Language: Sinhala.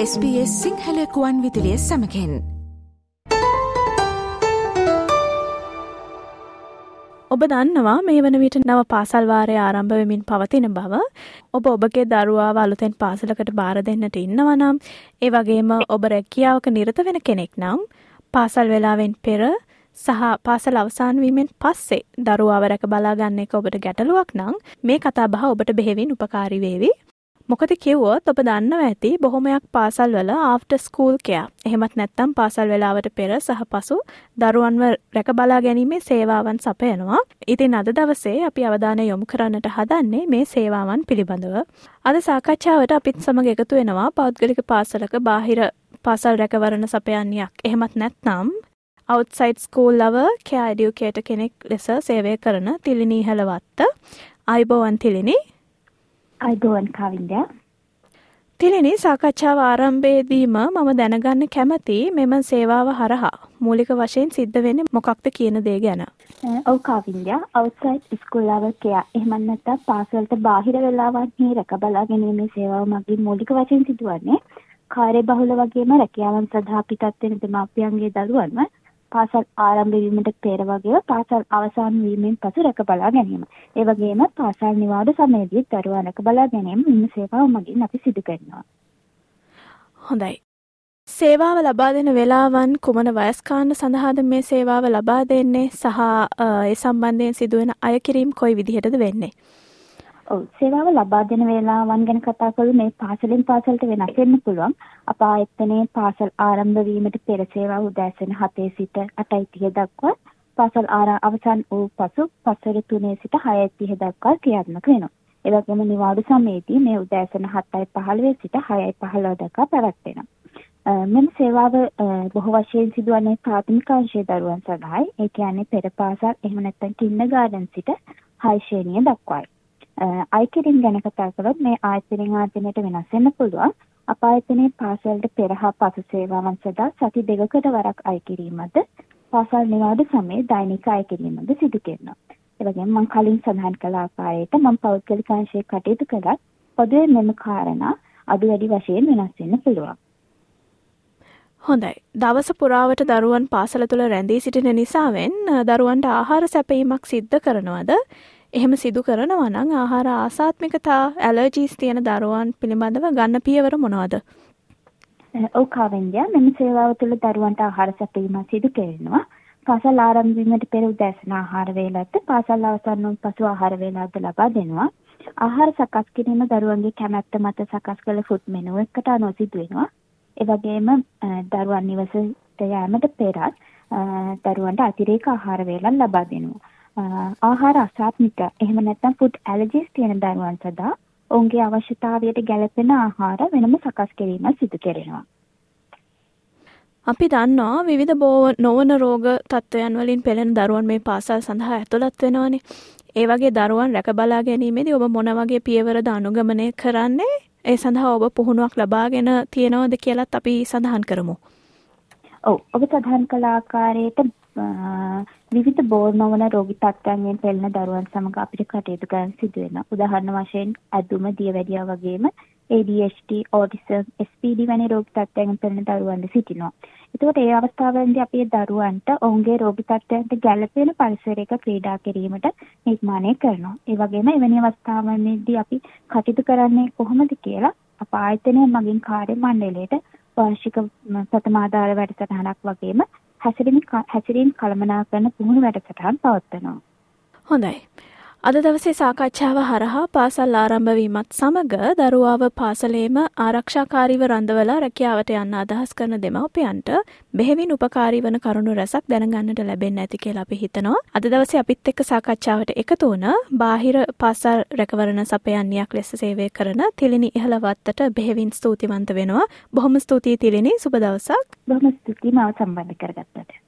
SBS සිංහලකුවන් විදිලිය සමකෙන්. ඔබ දන්නවා මේ වන විට නව පාසල්වාරය ආරම්භවෙමින් පවතින බව. ඔබ ඔබගේ දරුවා අලුතෙන් පාසලකට බාර දෙන්නට ඉන්නවනම් ඒ වගේම ඔබ රැකියාවක නිරත වෙන කෙනෙක් නම් පාසල් වෙලාවෙන් පෙර සහ පාසල් අවසාන්වීමෙන් පස්සේ දරුවාව රැක බලාගන්න එක ඔබට ගැටලුවක් නම් මේ කතා බහ ඔබට බෙහෙවින් උපකාරිවේවි මොකද කිව්වොත් ඔබ දන්නව ඇති බොහොමයක් පාසල් වල ආෆ්ට ස්කූල් කයා එහෙමත් නැත්තම් පාසල් වෙලාවට පෙර සහ පසු දරුවන්ව රැක බලා ගැනීමේ සේවාවන් සපයනවා. ඉතින් අද දවසේ අපි අවධානය යොමු කරන්නට හදන්නේ මේ සේවාවන් පිළිබඳව. අද සාකච්ඡාවට අපිත් සමග එකතු වෙනවා පෞද්ගලික පාසලක බාහිර පාසල් රැකවරණ සපයන්නයක්. එහෙමත් නැත්නම් අවත්සයිට් ස්කූල් ලව කෑඩියුකේට කෙනෙක් ලෙස සේවය කරන තිලිනීහලවත්ත අයිබෝවන් තිලිනි අයිබෝවන් කවින්ද. තිලිනි සාකච්ඡාව ආරම්භයේදීම මම දැනගන්න කැමති මෙම සේවාව හරහා මූලික වශයෙන් සිද්ධ වෙන්නේ මොකක්ද කියන දේ ගැන. ඔව් කවින්ද. Outside school කයා. එහෙම නැත්නම් පාසලට බාහිර වෙලාවන්හි රැක බලා ගැනීමේ සේවාව මගින් මූලික වශයෙන් සිදුවන්නේ. කාර්යබහුල වගේම රැකියාවන් සඳහා පිටත් වෙන දෙමාපියන්ගේ දරුවන්ව පාසල් ආරම්භ වීමට පෙර වගේම පාසල් අවසන් වීමෙන් පසු රැක බලා ගැනීම. ඒ වගේම පාසල් නිවාඩු සමයේදී දරුවා රැක බලා ගැනීම මෙන්න සේවාව මගින් අපි සිදු කරනවා. හොඳයි. සේවාව ලබා දෙන වෙලාවන් කුමන වයස්කාන්න සඳහාද මේ සේවාව ලබා දෙන්නේ සහ ඒ සම්බන්ධයෙන් සිදුවෙන අයකිරීම් කොයි විදිහටද වෙන්නේ. ඔව් සේවාව ලබා දෙන වේලාවන් ගැන කතා කළු මේ පාසලෙන් පාසලට වෙනස් වෙන්න පුළුවන්. අප ආයතනයේ පාසල් ආරම්භ වීමට පෙර සේවාව උදෑසන 7 සිට 8:30 දක්වා පාසල් අවසන් වූ පසු පස්වර 3 සිට 6:30 දක්වා ක්‍රියාත්මක වෙනවා. ඒ වගේම නිවාඩු සමයේදී මේ උදෑසන 7:15 සිට 6:15 දක්වා පැවැත්වෙනවා. මෙම සේවාව බොහෝ වශයෙන් සිදුවන්නේ ප්‍රාථමික අංශයේ දරුවන් සඳහායි. ඒ කියන්නේ පෙර පාසල් එහෙම නැත්නම් කින්ඩර්ගාඩන් සිට 6 ශ්‍රේණිය දක්වායි. අයිතිරින් ගැන කතා කළොත් මේ ආයතනයෙන් ආයතනයට වෙනස් වෙන්න පුළුවන්. අප ආයතනයේ පාසලට පෙර හා පසු සේවාවන් සඳහා සති දෙකකට වරක් අය කිරීමද පාසල් නිවාඩු සමයේ දෛනික අය කිරීමද සිදු කරනවා. ඒ වගේම මම කලින් සඳහන් කළ ආකාරයට මම පෞද්ගලික අංශයේ කටයුතු කළත් පොදුවේ මෙම කාරණා අඩු වැඩි වශයෙන් වෙනස් වෙන්න පුළුවන්. හොඳයි. දවස පුරාවට දරුවන් පාසල තුළ රැඳී සිටින නිසාවෙන් දරුවන්ට ආහාර සැපීමක් සිද්ධ කරනවද? එහෙම සිදු කරනවා නම් ආහාර ආසාත්මිකතා ඇලර්ජීස් තියෙන දරුවන් පිළිබඳව ගන්න පියවර මොනවද? ඔව් කාවෙන්ජා මෙම සේවාව තුළ දරුවන්ට ආහාර සැපයීම සිදු කරනවා. පාසල් ආරම්භ වීමට පෙර උදෑසන ආහාර වේලාවත් පාසල් අවසන් වූ පසු ආහාර වේලාවද ලබා දෙනවා. ආහාර සකස් කිරීම දරුවන්ගේ කැමැත්ත මත සකස් කළ ෆුඩ් මෙනු එකකට අනුව සිදු වෙනවා. ඒ වගේම දරුවන් නිවසට යෑමට පෙරත් දරුවන්ට අතිරේක ආහාර වේලක් ලබා දෙනවා. ආහාර අසාත්මික එහෙම නැත්නම් ෆුඩ් ඇලර්ජිස් තියෙන දරුවන් සදා ඔවුන්ගේ අවශ්‍යතාවයට ගැළපෙන ආහාර වෙනම සකස් කිරීම සිදු කෙරෙනවා. අපි දන්නවා විවිධ බෝව නොවන රෝග තත්ත්වයන් වලින් පෙළෙන දරුවන් මේ පාසල් සඳහා ඇතුළත් වෙනවනේ. ඒ වගේ දරුවන් රැක බලා ගැනීමේදී ඔබ මොන වගේ පියවරද අනුගමනය කරන්නේ? ඒ සඳහා ඔබ පුහුණුවක් ලබාගෙන තියෙනවද කියලත් අපි සඳහන් කරමු. ඔව් ඔබ සඳහන් කළ ආකාරයට විවිධ බෝර් නොවන රෝගී තත්ත්වයන්ගෙන් පෙළෙන දරුවන් සමග අපිට කටයුතු කරන්න සිදු වෙනවා. උදාහරණ වශයෙන් ඇදුම, දියවැඩියා වගේම ADHD, autism, SPD වැනි රෝගී තත්ත්වයන්ගෙන් පෙළෙන දරුවන් සිටිනවා. එතකොට ඒ අවස්ථාවලදී අපි දරුවන්ට ඔවුන්ගේ රෝගී තත්ත්වයන්ට ගැළපෙන පරිසරයක ක්‍රීඩා කිරීමට නිර්මාණය කරනවා. ඒ වගේම එවැනි අවස්ථාවන්දී අපි කටයුතු කරන්නේ කොහොමද කියලා අප ආයතනය මගින් කාර්ය මණ්ඩලයට වාර්ෂික ප්‍රථමාධාර වැඩසටහනක් වගේම හැසිරීම් කළමනාකරන පුහුණු වැඩසටහන් පවත්වනවා. හොඳයි. අද දවසේ සාකච්ඡාව හරහා පාසල් ආරම්භවීමත් සමග දරුවාව පාසලේම ආරක්ෂාකාරීව රඳවලා රැකියාවට යන්න අදහස් කරන දෙමව්පියන්ට බෙහෙවින් උපකාරී වන කරුණු රැසක් දැනගන්නට ලැබෙන්න ඇති කියලා අපි හිතනවා. අද දවසේ අපිත් එක්ක සාකච්ඡාවට එකතු වුණ බාහිර පාසල් රැකවරණ සපයන්නියක් ලෙස සේවය කරන තිලිනි ඉහළවත්තට බෙහෙවින් ස්තුතිවන්ත වෙනවා. බොහොම ස්තුතියි තිලිනි. සුබ දවසක්. බොහොම ස්තුතියි මාව සම්බන්ධ කරගත්තට.